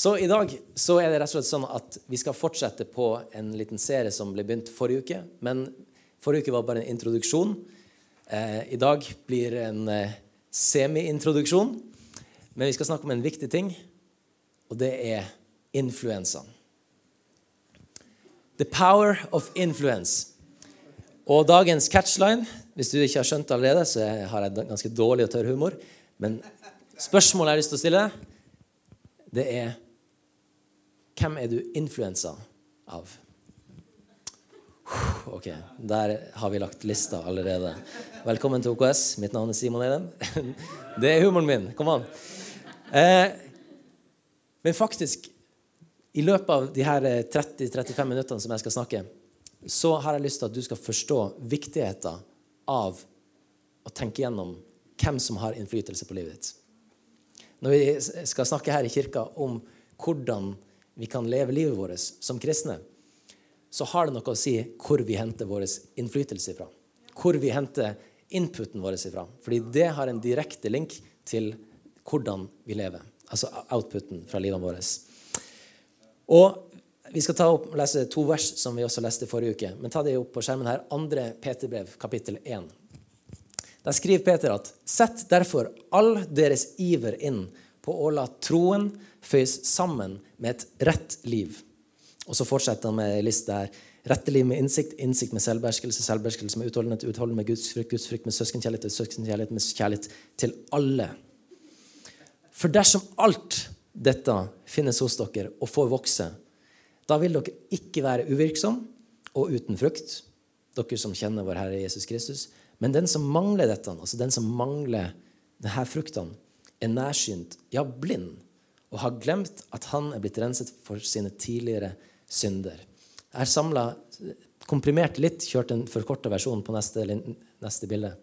Så i dag så er det rett og slett sånn at vi skal fortsette på en liten serie som ble begynt forrige uke. Men forrige uke var bare en introduksjon. Eh, I dag blir en eh, semi-introduksjon. Men vi skal snakke om en viktig ting, og det er influensaen. The power of influence. Og dagens catchline Hvis du ikke har skjønt det allerede, så har jeg ganske dårlig og tørr humor. Men spørsmålet jeg har lyst til å stille, det er Hvem er du influensa av? Ok, der har vi lagt lista allerede. Velkommen til OKS. Mitt navn er Simon Eidem. Det er humoren min. Kom an. Eh, men faktisk, i løpet av de her 30-35 minuttene som jeg skal snakke, så har jeg lyst til at du skal forstå viktigheten av å tenke gjennom hvem som har innflytelse på livet ditt. Når vi skal snakke her i kirka om hvordan vi kan leve livet vårt som kristne, så har det noe å si hvor vi henter vår innflytelse fra. Hvor vi henter inputen vår ifra. Fordi det har en direkte link til hvordan vi lever. Altså outputen fra livet vårt. Og Vi skal ta opp, lese to vers som vi også leste forrige uke. Men ta det opp på skjermen her. Andre Peterbrev, kapittel 1. Der skriver Peter at Sett derfor all deres iver inn på å la troen føyes sammen med et rett liv. Og så fortsetter han med ei liste her. Rette liv med innsikt, innsikt med selvbeherskelse, selvbeherskelse med utholdenhet, utholdenhet med gudsfrykt, gudsfrykt med søskenkjærlighet, søskenkjærlighet med kjærlighet til alle. For dersom alt dette finnes hos dere og får vokse, da vil dere ikke være uvirksom og uten frukt, dere som kjenner vår Herre Jesus Kristus. Men den som mangler dette, altså den som mangler denne fruktene, er nærsynt, ja, blind, og har glemt at han er blitt renset for sine tidligere synder. Jeg har samla, komprimert litt, kjørt en forkorta versjon på neste, neste bilde.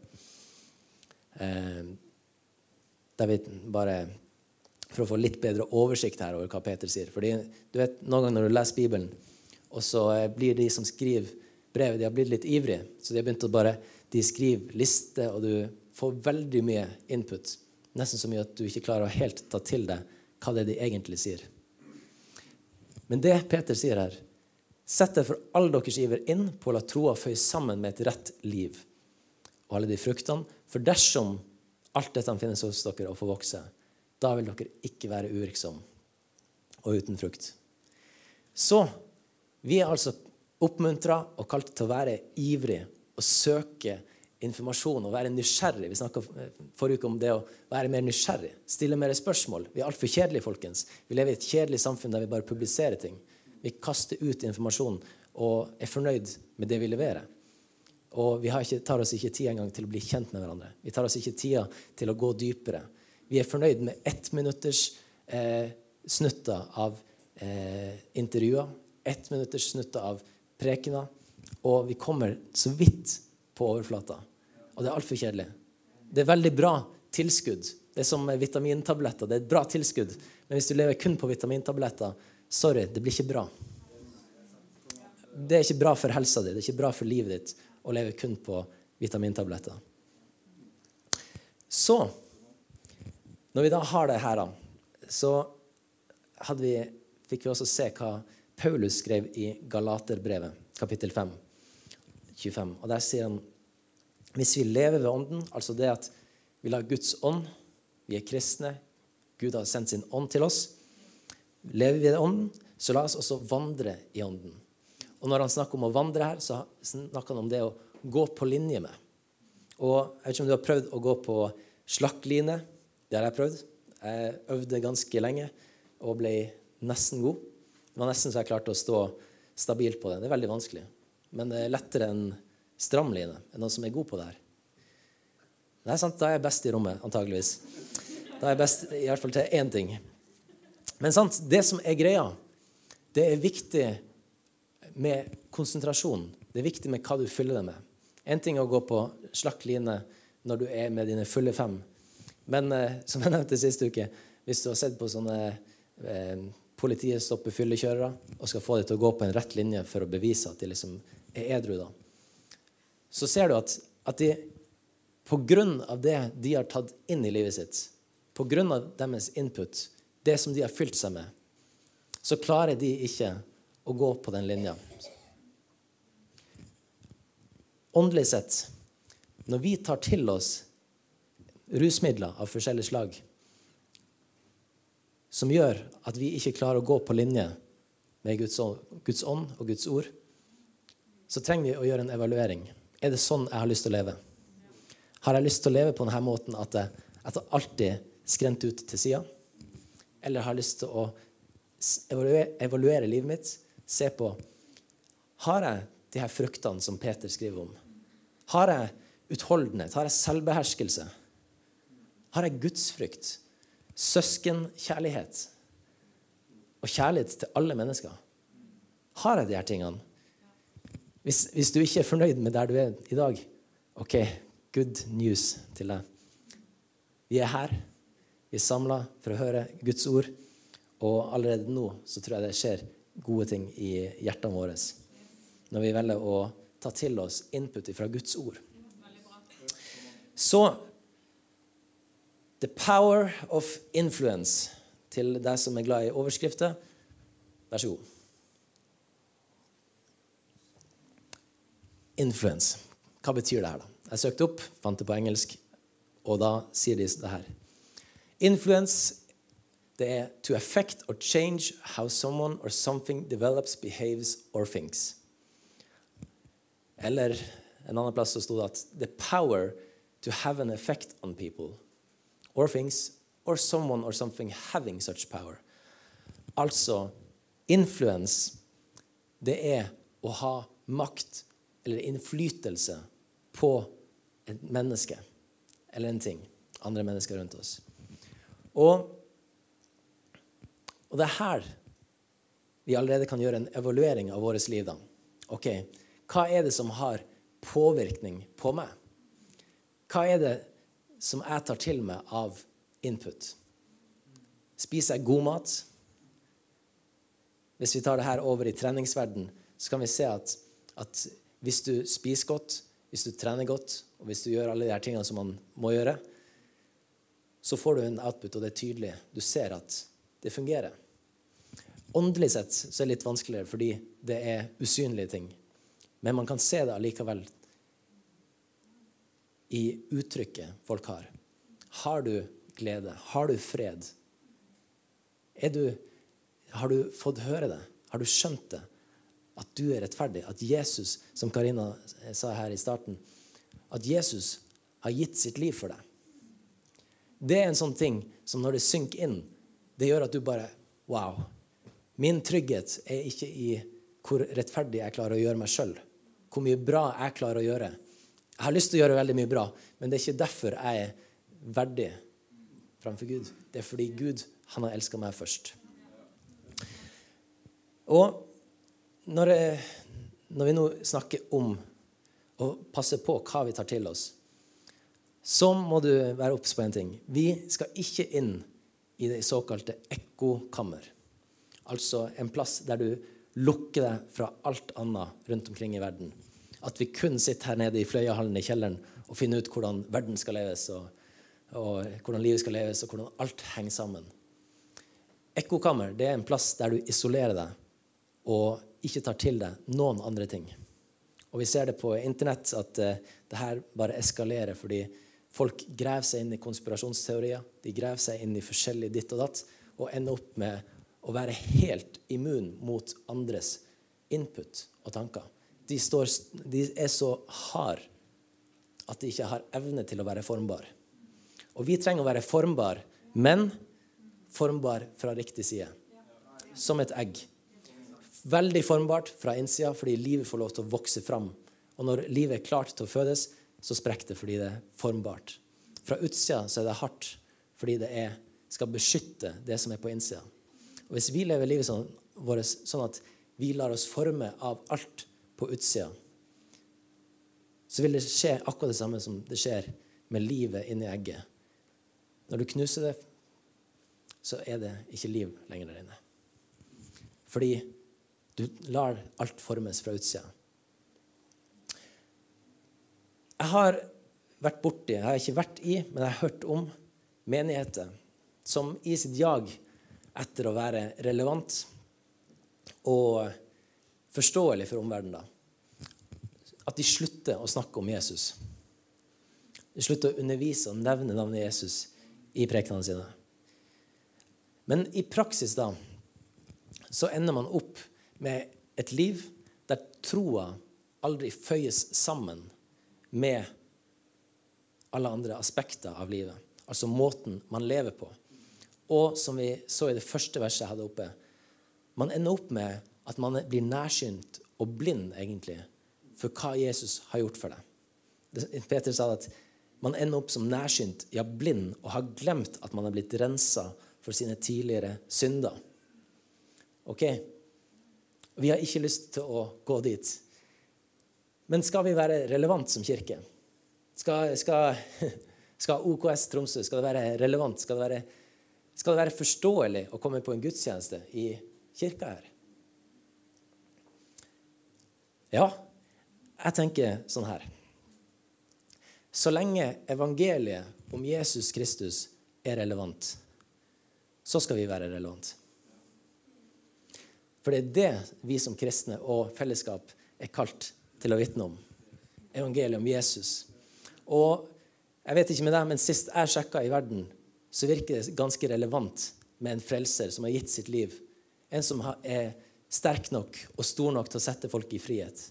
Eh, der vi bare For å få litt bedre oversikt her over hva Peter sier. Fordi du vet, Noen ganger når du leser Bibelen, og så blir de som skriver brevet, de har blitt litt ivrige. Så de har begynt å bare de skriver liste, og du får veldig mye input. Nesten så mye at du ikke klarer å helt ta til deg hva det er de egentlig sier. Men det Peter sier her Sett for all deres iver inn på å la troa føye sammen med et rett liv og alle de fruktene. For dersom alt dette finnes hos dere og får vokse, da vil dere ikke være uvirksomme og uten frukt. Så vi er altså oppmuntra og kalt til å være ivrige og søke informasjon og være nysgjerrig. Vi snakka forrige uke om det å være mer nysgjerrig. Stille mer spørsmål. Vi er altfor kjedelige, folkens. Vi lever i et kjedelig samfunn der vi bare publiserer ting. Vi kaster ut informasjon og er fornøyd med det vi leverer. Og vi ikke, tar oss ikke tid engang til å bli kjent med hverandre. Vi tar oss ikke tida til å gå dypere. Vi er fornøyd med ettminutters eh, av eh, intervjuer, ettminutters snutter av prekener, og vi kommer så vidt på overflata. Og det er altfor kjedelig. Det er veldig bra tilskudd. Det er som vitamintabletter. Det er et bra tilskudd. Men hvis du lever kun på vitamintabletter, sorry, det blir ikke bra. Det er ikke bra for helsa di, det er ikke bra for livet ditt å leve kun på vitamintabletter. Så Når vi da har det her, så vi, fikk vi også se hva Paulus skrev i Galaterbrevet, kapittel 5, 25. Og Der sier han hvis vi lever ved Ånden, altså det at vi lar Guds ånd Vi er kristne. Gud har sendt sin ånd til oss. Lever vi ved Ånden, så la oss også vandre i Ånden. Og når han snakker om å vandre her, så snakker han om det å gå på linje med. Og Jeg vet ikke om du har prøvd å gå på slakkline. Det har jeg prøvd. Jeg øvde ganske lenge og ble nesten god. Det var nesten så jeg klarte å stå stabilt på det. Det er veldig vanskelig. Men det er lettere enn stramline. enn noen som er god på det her. Det er sant, Da er jeg best i rommet, antageligvis. Da er jeg best i hvert fall til én ting. Men sant, det som er greia, det er viktig med konsentrasjon. Det er viktig med hva du fyller det med. Én ting er å gå på slakk line når du er med dine fulle fem. Men eh, som jeg nevnte sist uke, hvis du har sett på sånne eh, Politiet stopper fyllekjørere og skal få dem til å gå på en rett linje for å bevise at de liksom er edru. da. Så ser du at, at de av det de har tatt inn i livet sitt, på grunn av deres input, det som de har fylt seg med, så klarer de ikke å gå på den linja. Åndelig sett, når vi tar til oss rusmidler av forskjellig slag som gjør at vi ikke klarer å gå på linje med Guds ånd og Guds ord, så trenger vi å gjøre en evaluering. Er det sånn jeg har lyst til å leve? Har jeg lyst til å leve på denne måten at jeg, at jeg alltid skrent ut til sida? Eller har jeg lyst til å evaluere, evaluere livet mitt? Se på Har jeg de her fruktene som Peter skriver om? Har jeg utholdenhet? Har jeg selvbeherskelse? Har jeg gudsfrykt? Søskenkjærlighet? Og kjærlighet til alle mennesker? Har jeg de her tingene? Hvis, hvis, du ikke er fornøyd med der du er i dag, OK, good news til deg. Vi er her. Vi er samla for å høre Guds ord. Og allerede nå så tror jeg det skjer gode ting i hjertene våre når vi velger å ta til oss input fra Guds ord. Så The power of influence til deg som er glad i overskrifter. Vær så god. Influence. Hva betyr det her, da? Jeg søkte opp, fant det på engelsk, og da sier de det her. Influence det er to affect or change how someone or something develops, behaves or thinks. Eller en annen plass så sto det at the power to have an effect on people or things or someone or something having such power. Altså influence, det er å ha makt eller innflytelse på et menneske eller en ting. Andre mennesker rundt oss. Og, og det er her vi allerede kan gjøre en evaluering av vårt liv. da. Ok, Hva er det som har påvirkning på meg? Hva er det som jeg tar til meg av input? Spiser jeg god mat? Hvis vi tar det her over i treningsverden, så kan vi se at, at hvis du spiser godt, hvis du trener godt, og hvis du gjør alle de her tingene som man må gjøre, så får du en output, og det er tydelig. Du ser at det fungerer. Åndelig sett så er det litt vanskeligere fordi det er usynlige ting. Men man kan se det allikevel i uttrykket folk har. Har du glede? Har du fred? Du, har du fått høre det? Har du skjønt det? At du er rettferdig. At Jesus, som Karina sa her i starten, at Jesus har gitt sitt liv for deg. Det er en sånn ting som når det synker inn, det gjør at du bare Wow. Min trygghet er ikke i hvor rettferdig jeg klarer å gjøre meg sjøl. Hvor mye bra jeg klarer å gjøre. Jeg har lyst til å gjøre veldig mye bra, men det er ikke derfor jeg er verdig framfor Gud. Det er fordi Gud han har elska meg først. Og når, når, vi nå snakker om å passe på hva vi tar til oss, så må du være obs på en ting. Vi skal ikke inn i det såkalte ekkokammer. Altså en plass der du lukker deg fra alt annet rundt omkring i verden. At vi kun sitter her nede i Fløyahallen i kjelleren og finner ut hvordan verden skal leves, og, og hvordan livet skal leves, og hvordan alt henger sammen. Ekkokammer det er en plass der du isolerer deg og ikke tar til deg noen andre ting. Og Vi ser det på internett at uh, det her bare eskalerer fordi folk graver seg inn i konspirasjonsteorier. De graver seg inn i forskjellig ditt og datt og ender opp med å være helt immun mot andres input og tanker. De, står, de er så hard at de ikke har evne til å være formbar. Og vi trenger å være formbar, men formbar fra riktig side. Som et egg. Veldig formbart fra innsida fordi livet får lov til å vokse fram. Og når livet er klart til å fødes, så sprekker det fordi det er formbart. Fra utsida så er det hardt fordi det er, skal beskytte det som er på innsida. Og Hvis vi lever livet sånn, vårt sånn at vi lar oss forme av alt på utsida, så vil det skje akkurat det samme som det skjer med livet inni egget. Når du knuser det, så er det ikke liv lenger der inne. Fordi du lar alt formes fra utsida. Jeg har vært borti, jeg har ikke vært i, men jeg har hørt om menigheter som i sitt jag etter å være relevant, og forståelig for omverdenen. At de slutter å snakke om Jesus. De slutter å undervise og nevne navnet Jesus i prekenene sine. Men i praksis da, så ender man opp med et liv der troa aldri føyes sammen med alle andre aspekter av livet. Altså måten man lever på. Og som vi så i det første verset jeg hadde oppe, man ender opp med at man blir nærsynt og blind, egentlig, for hva Jesus har gjort for deg. Peter sa at man ender opp som nærsynt, ja, blind, og har glemt at man har blitt rensa for sine tidligere synder. Ok? Vi har ikke lyst til å gå dit. Men skal vi være relevant som kirke? Skal, skal, skal OKS Tromsø skal det være relevant? Skal det være, skal det være forståelig å komme på en gudstjeneste i kirka her? Ja, jeg tenker sånn her. Så lenge evangeliet om Jesus Kristus er relevant, så skal vi være relevant. For det er det vi som kristne og fellesskap er kalt til å vitne om. Evangeliet om Jesus. Og jeg vet ikke med deg, men sist jeg sjekka i verden, så virker det ganske relevant med en frelser som har gitt sitt liv. En som er sterk nok og stor nok til å sette folk i frihet.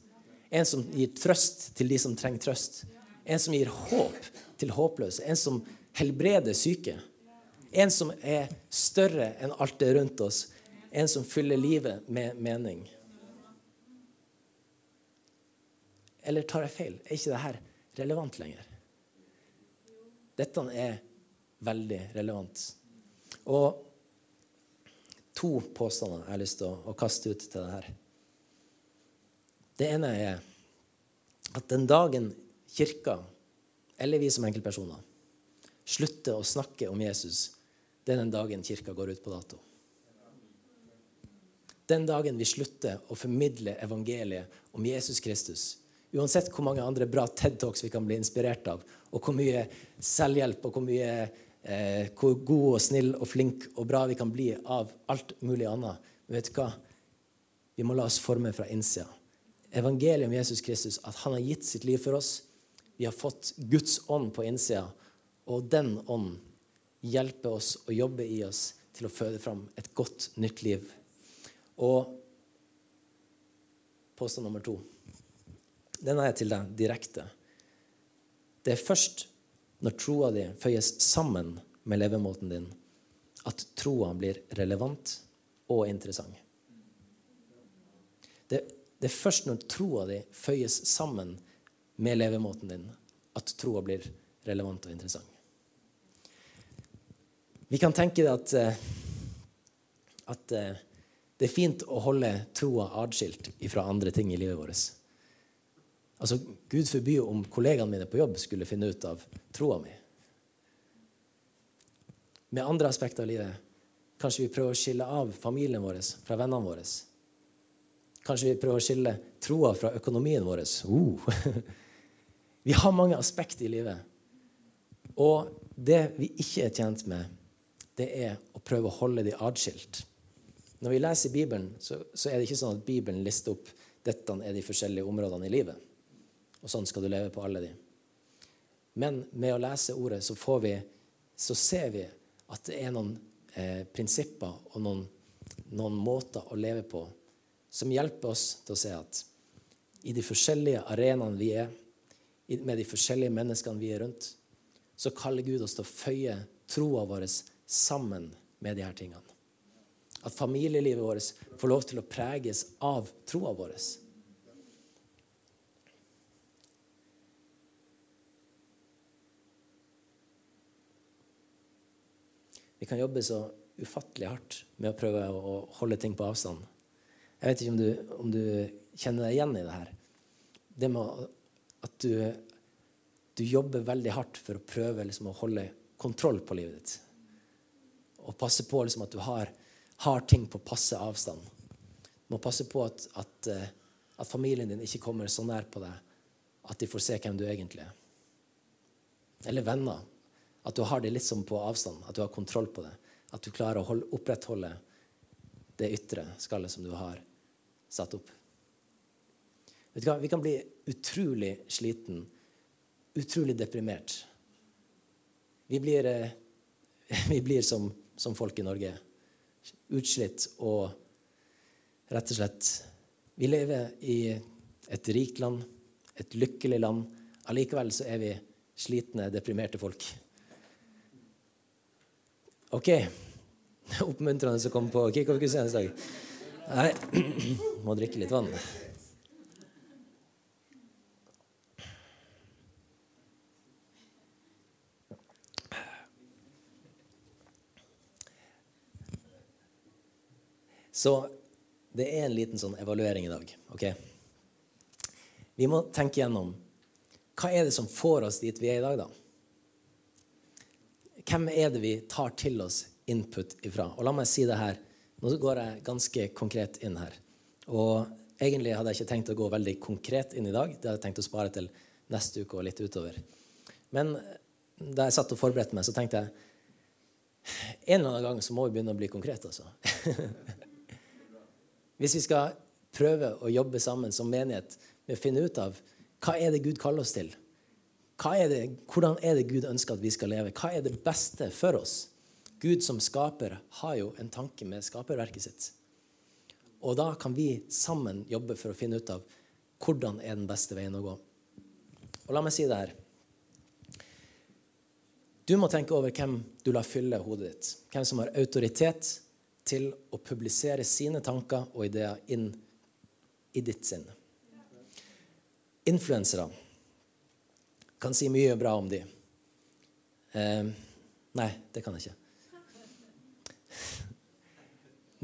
En som gir trøst til de som trenger trøst. En som gir håp til håpløse. En som helbreder syke. En som er større enn alt det rundt oss. En som fyller livet med mening. Eller tar jeg feil? Er ikke dette relevant lenger? Dette er veldig relevant. Og to påstander jeg har lyst til å, kaste ut til det her. Det ene er at den dagen Kirka, eller vi som enkeltpersoner, slutter å snakke om Jesus, det er den dagen Kirka går ut på dato. Den dagen vi slutter å formidle evangeliet om Jesus Kristus, uansett hvor mange andre bra TED-talks vi kan bli inspirert av, og hvor mye selvhjelp og hvor mye eh, hvor god og snill og flink og bra vi kan bli av alt mulig annet. Men vet du hva? Vi må la oss forme fra innsida evangeliet om Jesus Kristus, at han har gitt sitt liv for oss. Vi har fått Guds ånd på innsida, og den ånd hjelper oss og jobber i oss til å føde fram et godt, nytt liv. Og påstand nummer to. Den er til deg direkte. Det er først når troa di føyes sammen med levemåten din, at troa blir relevant og interessant. Det det er først når troa di føyes sammen med levemåten din, at troa blir relevant og interessant. Vi kan tenke at, eh, at eh, det er fint å holde troa atskilt fra andre ting i livet vårt. Altså, Gud forby om kollegaene mine på jobb skulle finne ut av troa mi. Med andre aspekter av livet kanskje vi prøver å skille av familien vår fra vennene våre Kanskje vi prøver å skille troa fra økonomien vår. Uh. Vi har mange aspekter i livet. Og det vi ikke er tjent med, det er å prøve å holde de atskilt. Når vi leser Bibelen, så, så, er det ikke sånn at Bibelen lister opp dette er de forskjellige områdene i livet. Og sånn skal du leve på alle de. Men med å lese ordet så, vi, så ser vi at det er noen eh, prinsipper og noen, noen måter å leve på som hjelper oss til å se at i de forskjellige arenaene vi er, med de forskjellige menneskene vi er rundt, så kaller Gud oss til å føye troa vår sammen med de her tingene. At familielivet vårt får lov til å preges av troa vår. Vi kan jobbe så ufattelig hardt med å prøve å holde ting på avstand. Jeg vet ikke om du, om du kjenner deg igjen i det her. Det med at du, du jobber veldig hardt for å prøve liksom, å holde kontroll på livet ditt. Og passe på liksom, at du har, har, ting på passe avstand. Du må passe på at, at, eh, at, familien din ikke kommer så nær på deg at de får se hvem du egentlig er. Eller venner. At du har det litt som på avstand. At du har kontroll på det. At du klarer å holde, opprettholde det ytre skallet som du har satt opp. Vet du hva? Vi kan bli utrolig sliten, utrolig deprimert. Vi blir, eh, vi blir som, som folk i Norge. Utslitt og rett og slett Vi lever i et rikt land, et lykkelig land. Allikevel så er vi slitne, deprimerte folk. OK. Oppmuntrende å komme på kickoff-gudstjeneste i dag. Nei, må drikke litt vann. Så det er en liten sånn evaluering i dag. ok? Vi må tenke gjennom hva er det som får oss dit vi er i dag, da? Hvem er det vi tar til oss input ifra? Og la meg si det her. Nå går jeg ganske konkret inn her. Og egentlig hadde jeg ikke tenkt å gå veldig konkret inn i dag. Det hadde jeg tenkt å spare til neste uke og litt utover. Men da jeg satt og forberedte meg, så tenkte jeg en eller annen gang så må vi begynne å bli konkrete, altså. Hvis vi skal prøve å jobbe sammen som menighet med å finne ut av hva er det Gud kaller oss til, er det, hvordan er det Gud ønsker at vi skal leve, hva er det beste for oss? Gud som skaper har jo en tanke med skaperverket sitt. Og da kan vi sammen jobbe for å finne ut av hvordan er den beste veien å gå. Og la meg si det her. Du må tenke over hvem du lar fylle hodet ditt. Hvem som har autoritet til å publisere sine tanker og ideer inn i ditt sinn. Influensere kan si mye bra om de. Eh, nei, det kan jeg ikke.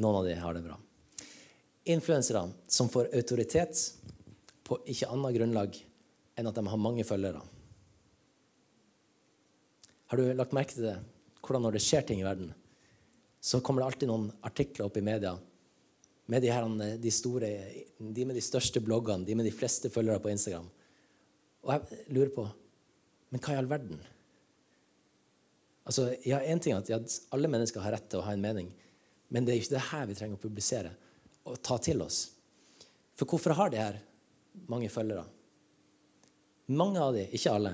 Noen av de har det bra. Influensere som får autoritet på ikke annet grunnlag enn at de har mange følgere. Har du lagt merke til det? Hvordan når det skjer ting i verden, så kommer det alltid noen artikler opp i media med de, her, de, store, de med de største bloggene, de med de fleste følgere på Instagram. Og jeg lurer på Men hva i all verden? Altså, ja, en ting at ja, Alle mennesker har rett til å ha en mening, men det er ikke det her vi trenger å publisere og ta til oss. For hvorfor har de her mange følgere? Mange av de, ikke alle.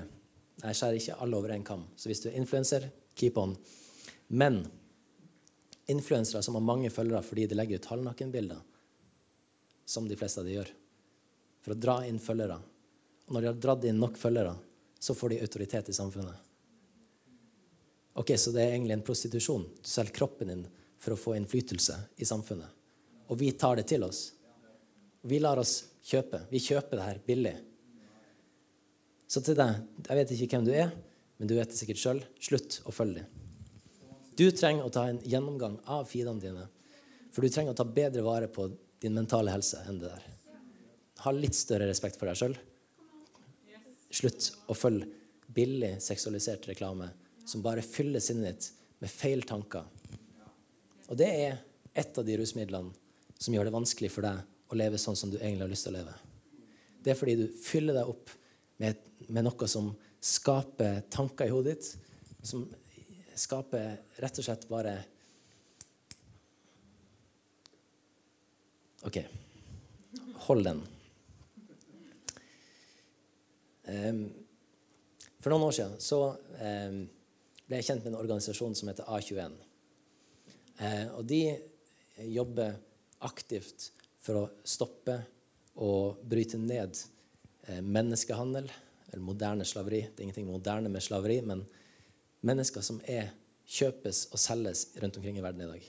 Jeg skjærer ikke alle over én kam. Så hvis du er influenser, keep on. Men influensere som har mange følgere fordi de legger ut halvnakenbilder, som de fleste av de gjør, for å dra inn følgere. Og når de har dratt inn nok følgere, så får de autoritet i samfunnet. Ok, Så det er egentlig en prostitusjon. Du selger kroppen din for å få innflytelse i samfunnet. Og vi tar det til oss. Vi lar oss kjøpe. Vi kjøper det her billig. Så til deg, jeg vet ikke hvem du er, men du vet det sikkert sjøl. Slutt å følge dem. Du trenger å ta en gjennomgang av feedene dine. For du trenger å ta bedre vare på din mentale helse enn det der. Ha litt større respekt for deg sjøl. Slutt å følge billig seksualisert reklame som bare fyller sinnet ditt med feil tanker og det er et av de rusmidlene som gjør det vanskelig for deg å leve sånn som du egentlig har lyst til å leve. Det er fordi du fyller deg opp med, med noe som skaper tanker i hodet ditt, som skaper rett og slett bare OK. Hold den. Um, for noen år siden så um, ble jeg kjent med en organisasjon som heter A21. Eh, og de jobber aktivt for å stoppe og bryte ned eh, menneskehandel, eller moderne slaveri. Det er ingenting moderne med slaveri, men mennesker som er, kjøpes og selges rundt omkring i verden i dag.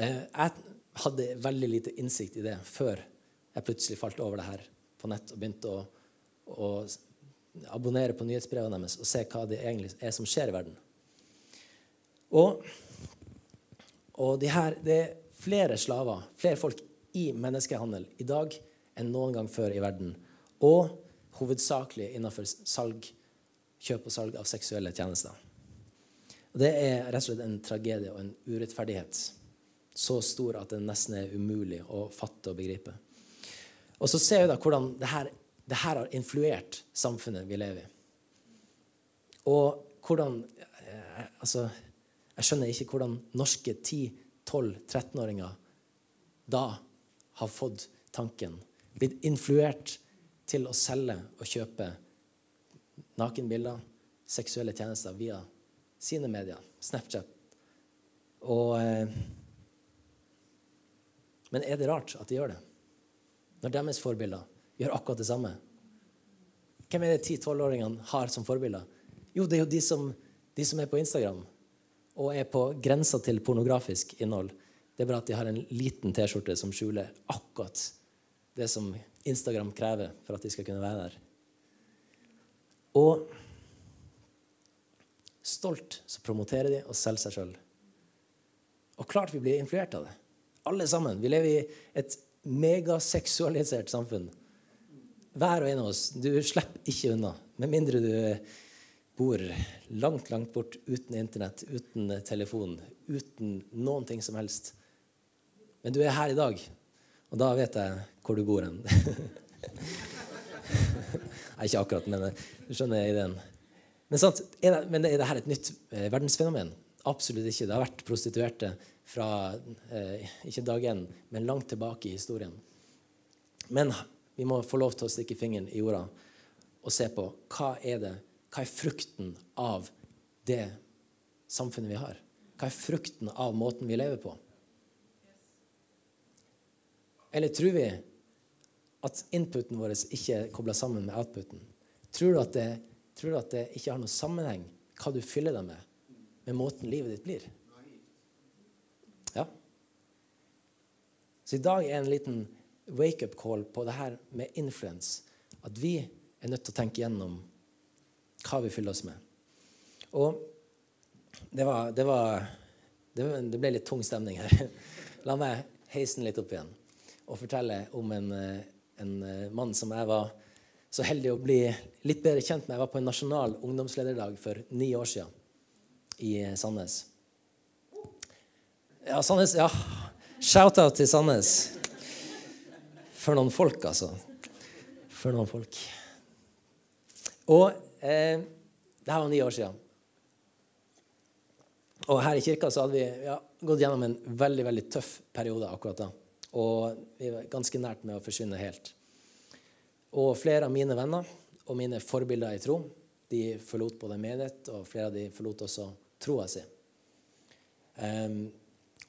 Eh, jeg hadde veldig lite innsikt i det før jeg plutselig falt over det her på nett og begynte å, å abonnere på nyhetsbrevene deres og se hva det egentlig er som skjer i verden. Og og de her, det er flere slaver, flere folk i menneskehandel i dag enn noen gang før i verden. Og hovedsakelig innenfor salg, kjøp og salg av seksuelle tjenester. Og det er rett og slett en tragedie og en urettferdighet så stor at det nesten er umulig å fatte og begripe. Og så ser vi da hvordan det her, det her har influert samfunnet vi lever i. Og hvordan eh, Altså jeg skjønner ikke hvordan norske 10-12-13-åringer da har fått tanken. Blitt influert til å selge og kjøpe nakenbilder, seksuelle tjenester via sine medier, Snapchat. Og, eh, men er det rart at de gjør det? Når deres forbilder gjør akkurat det samme? Hvem er det 10-12-åringene har som forbilder? Jo, det er jo de som, de som, er på Instagram og er på grensa til pornografisk innhold. Det er bare at de har en liten T-skjorte som skjuler akkurat det som Instagram krever for at de skal kunne være der. Og stolt så promoterer de og selger seg sjøl. Og klart vi blir influert av det. Alle sammen. Vi lever i et megaseksualisert samfunn. Hver og en av oss. Du slipper ikke unna. Med mindre du bor langt, langt bort uten Internett, uten telefon, uten noen ting som helst. Men du er her i dag, og da vet jeg hvor du bor hen. Nei, ikke akkurat, men eh, du skjønner ideen. Men, sant, er, det, men er dette et nytt eh, verdensfenomen? Absolutt ikke. Det har vært prostituerte fra eh, ikke dag én, men langt tilbake i historien. Men vi må få lov til å stikke fingeren i jorda og se på hva er det, hva er frukten av det samfunnet vi har? Hva er frukten av måten vi lever på? Eller tror vi at inputen vår ikke er kobla sammen med outputen? Tror du, det, tror du, at det, ikke har noen sammenheng, hva du fyller deg med, med måten livet ditt blir? Ja. Så i dag er en liten wake-up call på det her med influence. At vi er nødt til å tenke gjennom hva vi fyller oss med. Og det var, det var det, ble litt tung stemning her. La meg heise den litt opp igjen og fortelle om en, eh, en eh, mann som jeg var så heldig å bli litt bedre kjent med. Jeg var på en nasjonal ungdomslederdag for ni år siden i eh, Sandnes. Ja, Sandnes, ja. Shout-out til Sandnes. For noen folk, altså. For noen folk. Og eh, det her var ni år siden. Og her i kirka så hadde vi ja, gått gjennom en veldig veldig tøff periode akkurat da. Og vi var ganske nært med å forsvinne helt. Og flere av mine venner og mine forbilder i tro de forlot både menighet, og flere av de forlot også troa si. Um,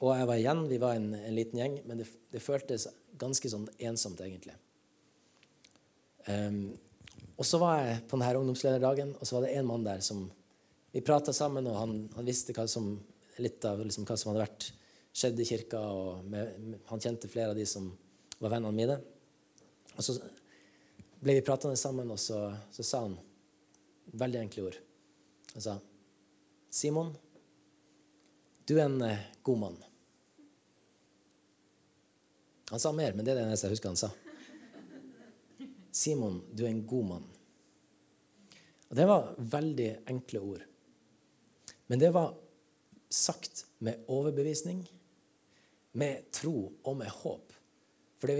og jeg var igjen, vi var en, en liten gjeng, men det, det, føltes ganske sånn ensomt, egentlig. Um, og så var jeg på denne ungdomslederdagen, og så var det en mann der som Vi prata sammen, og han, han visste som, litt av liksom, hva som hadde vært skjedd i kirka. og med, Han kjente flere av de som var vennene mine. Og så ble vi pratende sammen, og så, så, sa han veldig enkle ord. Han sa, 'Simon, du er en eh, god mann.' Han sa mer, men det er det eneste jeg husker han sa. 'Simon, du er en god mann.' Og Det var veldig enkle ord. Men det var sagt med overbevisning med tro og med håp. For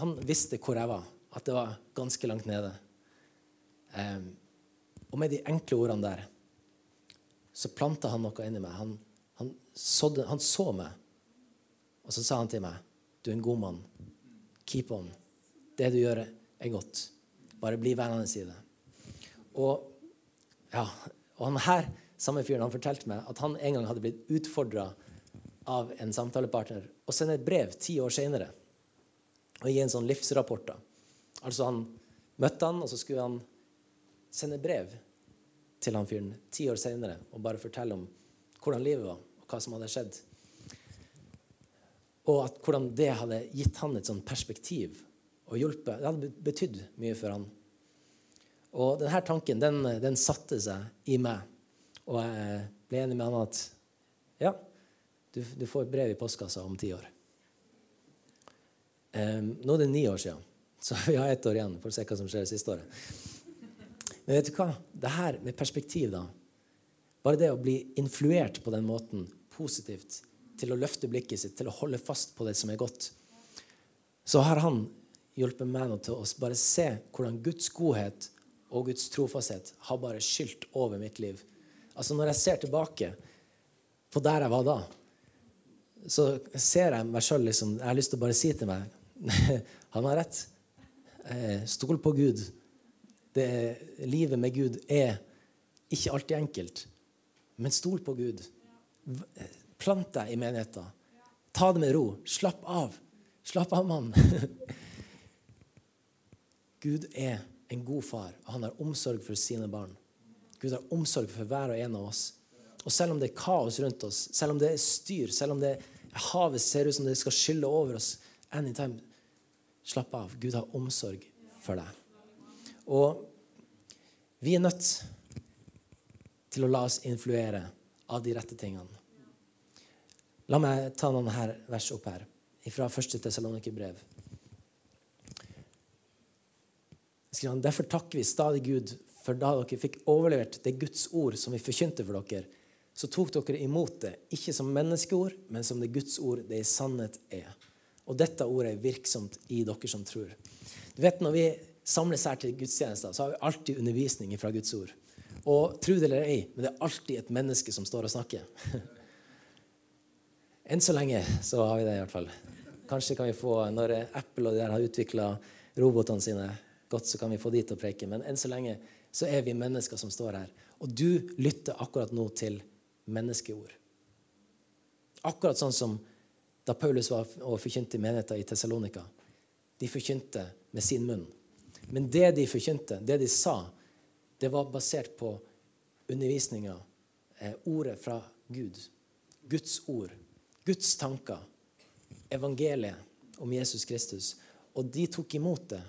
han visste hvor jeg var, at det var ganske langt nede. Um, og med de enkle ordene der så planta han noe inni meg. Han, han, sådde, han, så meg, og så sa han til meg, 'Du er en god mann. Keep on. Det du gjør, er godt. Bare bli værende i det.' Og, ja, og han her, samme fyren, han fortalte meg at han en gang hadde blitt utfordra av en samtalepartner og sende et brev ti år seinere og gi en sånn livsrapport. da. Altså Han møtte han, og så skulle han sende brev til han fyren ti år seinere og bare fortelle om hvordan livet var, og hva som hadde skjedd. Og at hvordan det hadde gitt han et sånn perspektiv og hjulpet. Det hadde betydd mye for han. Og denne tanken den, den satte seg i meg, og jeg ble enig med han at ja, du, du får et brev i postkassa om ti år. Um, nå er det ni år siden, så vi har ett år igjen for å se hva som skjer det siste året. Men vet du hva? Det her med perspektiv, da. Bare det å bli influert på den måten positivt, til å løfte blikket sitt, til å holde fast på det som er godt, så har han hjulpet meg nå til å bare se hvordan Guds godhet og Guds trofasthet har bare skylt over mitt liv. Altså Når jeg ser tilbake på der jeg var da, så ser jeg meg sjøl liksom, Jeg har lyst til å bare si til meg han har rett. Eh, stol på Gud. Det, livet med Gud er ikke alltid enkelt, men stol på Gud. Plant deg i menigheten. Ta det med ro. Slapp av. Slapp av, mann. Gud er en god far, og han har omsorg for sine barn. Gud har omsorg for hver og en av oss. Og selv om det er kaos rundt oss, selv om det er styr, selv om det havet ser ut som det skal skylle over oss anytime, slapp av. Gud har omsorg for deg. Og vi er nødt til å la oss influere av de rette tingene. La meg ta noen her vers opp her, fra første Tessalonikerbrev. Derfor takker vi stadig Gud for da dere fikk overlevert det Guds ord som vi forkynte for dere, så tok dere imot det, ikke som menneskeord, men som det Guds ord det i sannhet er. Og dette ordet er virksomt i dere som tror. Du vet, Når vi samles her til gudstjenester, så har vi alltid undervisning fra Guds ord. Og tro det eller ei, men det er alltid et menneske som står og snakker. Enn så lenge så har vi det i hvert fall. Kanskje kan vi få, når Apple og de der har utvikla robotene sine godt, så kan vi få de til å preke. Men enn så lenge så er vi mennesker som står her. Og du lytter akkurat nå til menneskeord. Akkurat sånn som da Paulus var og forkynte menigheten i Tessalonika. De forkynte med sin munn. Men det de forkynte, det de sa, det var basert på undervisninga, eh, ordet fra Gud. Guds ord. Guds tanker. Evangeliet om Jesus Kristus. Og de tok imot det,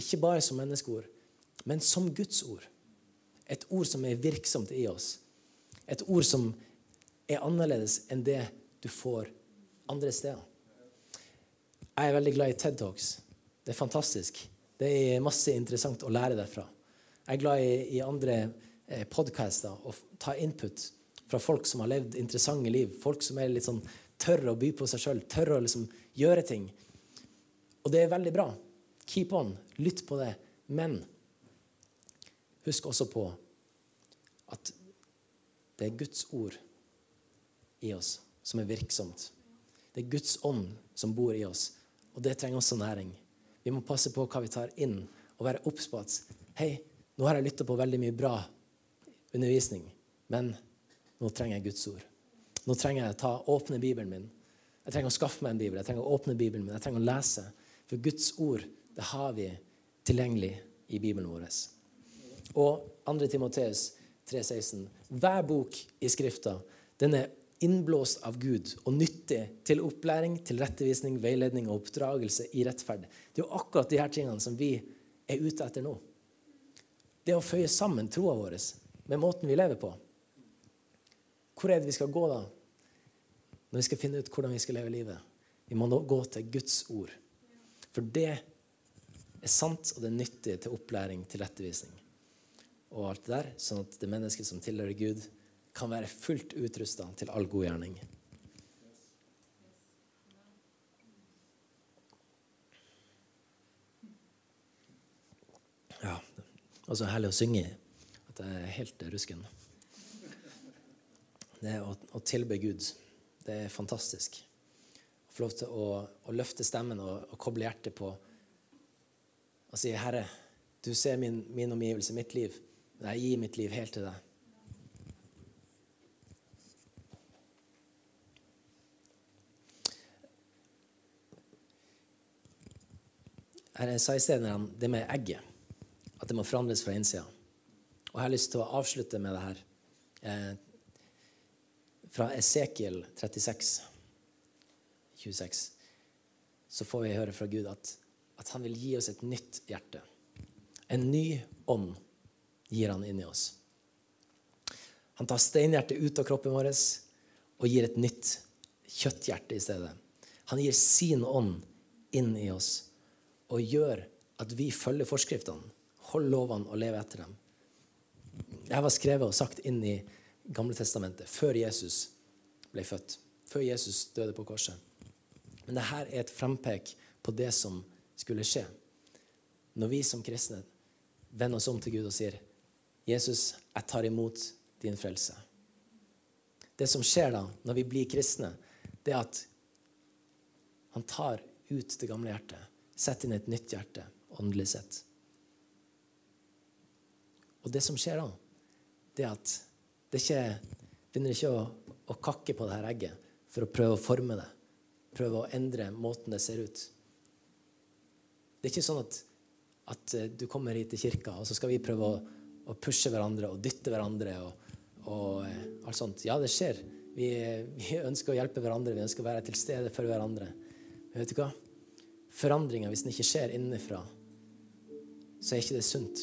ikke bare som menneskeord, men som Guds ord. Et ord som er virksomt i oss. Et ord som er annerledes enn det du får andre steder. Jeg er veldig glad i TED Talks. Det er fantastisk. Det er masse interessant å lære derfra. Jeg er glad i, i andre eh, podcaster og ta input fra folk som har levd interessante liv. Folk som er litt sånn tør å by på seg sjøl, tør å liksom gjøre ting. Og det er veldig bra. Keep on. Lytt på det. Men Husk også på at det er Guds ord i oss som er virksomt. Det er Guds ånd som bor i oss, og det trenger også næring. Vi må passe på hva vi tar inn, og være obs på at hei, nå har jeg lytta på veldig mye bra undervisning, men nå trenger jeg Guds ord. Nå trenger jeg å ta, åpne Bibelen min. Jeg trenger å skaffe meg en bibel. Jeg trenger å åpne Bibelen min. Jeg trenger å lese. For Guds ord det har vi tilgjengelig i Bibelen vår og 2. Timoteus 3,16. Hver bok i Skrifta den er innblåst av Gud og nyttig til opplæring, til rettevisning, veiledning og oppdragelse i rettferd. Det er jo akkurat de her tingene som vi er ute etter nå. Det å føye sammen troa vår med måten vi lever på. Hvor er det vi skal gå da, når vi skal finne ut hvordan vi skal leve livet? Vi må nå gå til Guds ord. For det er sant, og det er nyttig til opplæring, til rettevisning og alt det der, sånn at det mennesket som tilhører Gud, kan være fullt utrusta til all god gjerning. Ja, og så herlig å synge at jeg er helt rusken. Det å, å tilbe Gud, det er fantastisk. Å få lov til å, å løfte stemmen og, og, koble hjertet på og si, 'Herre, du ser min, min omgivelse, mitt liv.' Jeg gir mitt liv helt til deg. Jeg sa i sted det med egget, at det må forandres fra innsida. Og jeg har lyst til å avslutte med det her. Eh, fra Esekiel 36, 26, så får vi høre fra Gud at, at han vil gi oss et nytt hjerte. En ny ånd gir han inn i oss. Han tar steinhjertet ut av kroppen vår og gir et nytt kjøtthjerte i stedet. Han gir sin ånd inn i oss og gjør at vi følger forskriftene, holder lovene og lever etter dem. Dette var skrevet og sagt inn i Gamle Testamentet før Jesus ble født. Før Jesus døde på korset. Men dette er et frempek på det som skulle skje. Når vi som kristne vender oss om til Gud og sier Jesus, jeg tar imot din frelse. Det som skjer da, når vi blir kristne, det er at han tar ut det gamle hjertet. setter inn et nytt hjerte, åndelig sett. Og det som skjer da, det er at det ikke begynner ikke å, å kakke på det her egget for å prøve å forme det. Prøve å endre måten det ser ut. Det er ikke sånn at, at eh, du kommer hit til kirka, og så skal vi prøve å, å pushe hverandre og dytte hverandre. og, og eh, alt sånt. Ja, det skjer. Vi, vi, ønsker å hjelpe hverandre. Vi ønsker å være til stede for hverandre. Men vet du hva? Forandringa, hvis den ikke skjer innenfra, så er ikke det sunt.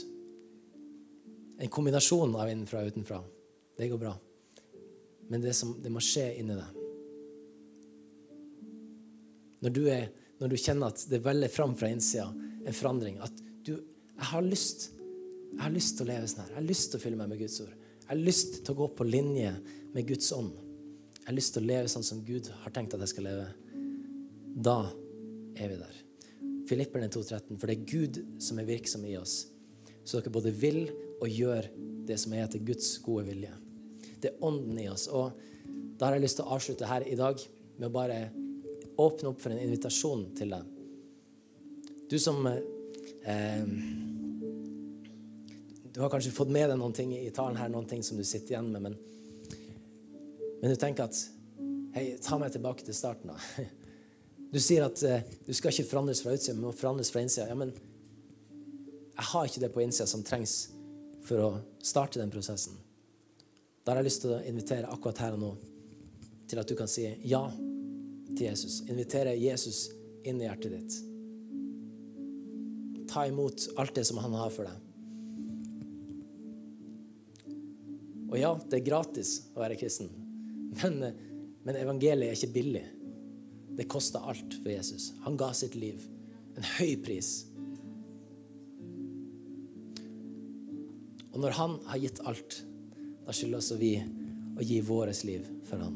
En kombinasjon av innenfra og utenfra, det går bra. Men det, som, det må skje inni deg. Når du, er, når du, kjenner at det veller fram fra innsida en forandring At du jeg har lyst jeg har lyst til å leve sånn her. Jeg har lyst til å fylle meg med Guds ord. Jeg har lyst til å gå på linje med Guds ånd. Jeg har lyst til å leve sånn som Gud har tenkt at jeg skal leve. Da er vi der. Filipperne 2,13. For det er Gud som er virksom i oss, så dere både vil og gjør det som er etter Guds gode vilje. Det er ånden i oss. Og da har jeg lyst til å avslutte her i dag med å bare åpne opp for en invitasjon til deg. Du som eh, Du har kanskje fått med deg noen ting i talen her, noen ting som du sitter igjen med, men, men du tenker at Hei, ta meg tilbake til starten, da. Du sier at eh, du skal ikke forandres fra utsida, men forandres fra innsida. Ja, men jeg har ikke det på innsida som trengs for å starte den prosessen. Da har jeg lyst til å invitere akkurat her og nå til at du kan si ja til Jesus. Invitere Jesus inn i hjertet ditt. Ta imot alt det som han har for deg. Og ja, det er gratis å være kristen, men, men evangeliet er ikke billig. Det kosta alt for Jesus. Han ga sitt liv. En høy pris. Og når han har gitt alt, da skylder også vi å gi vårt liv for han.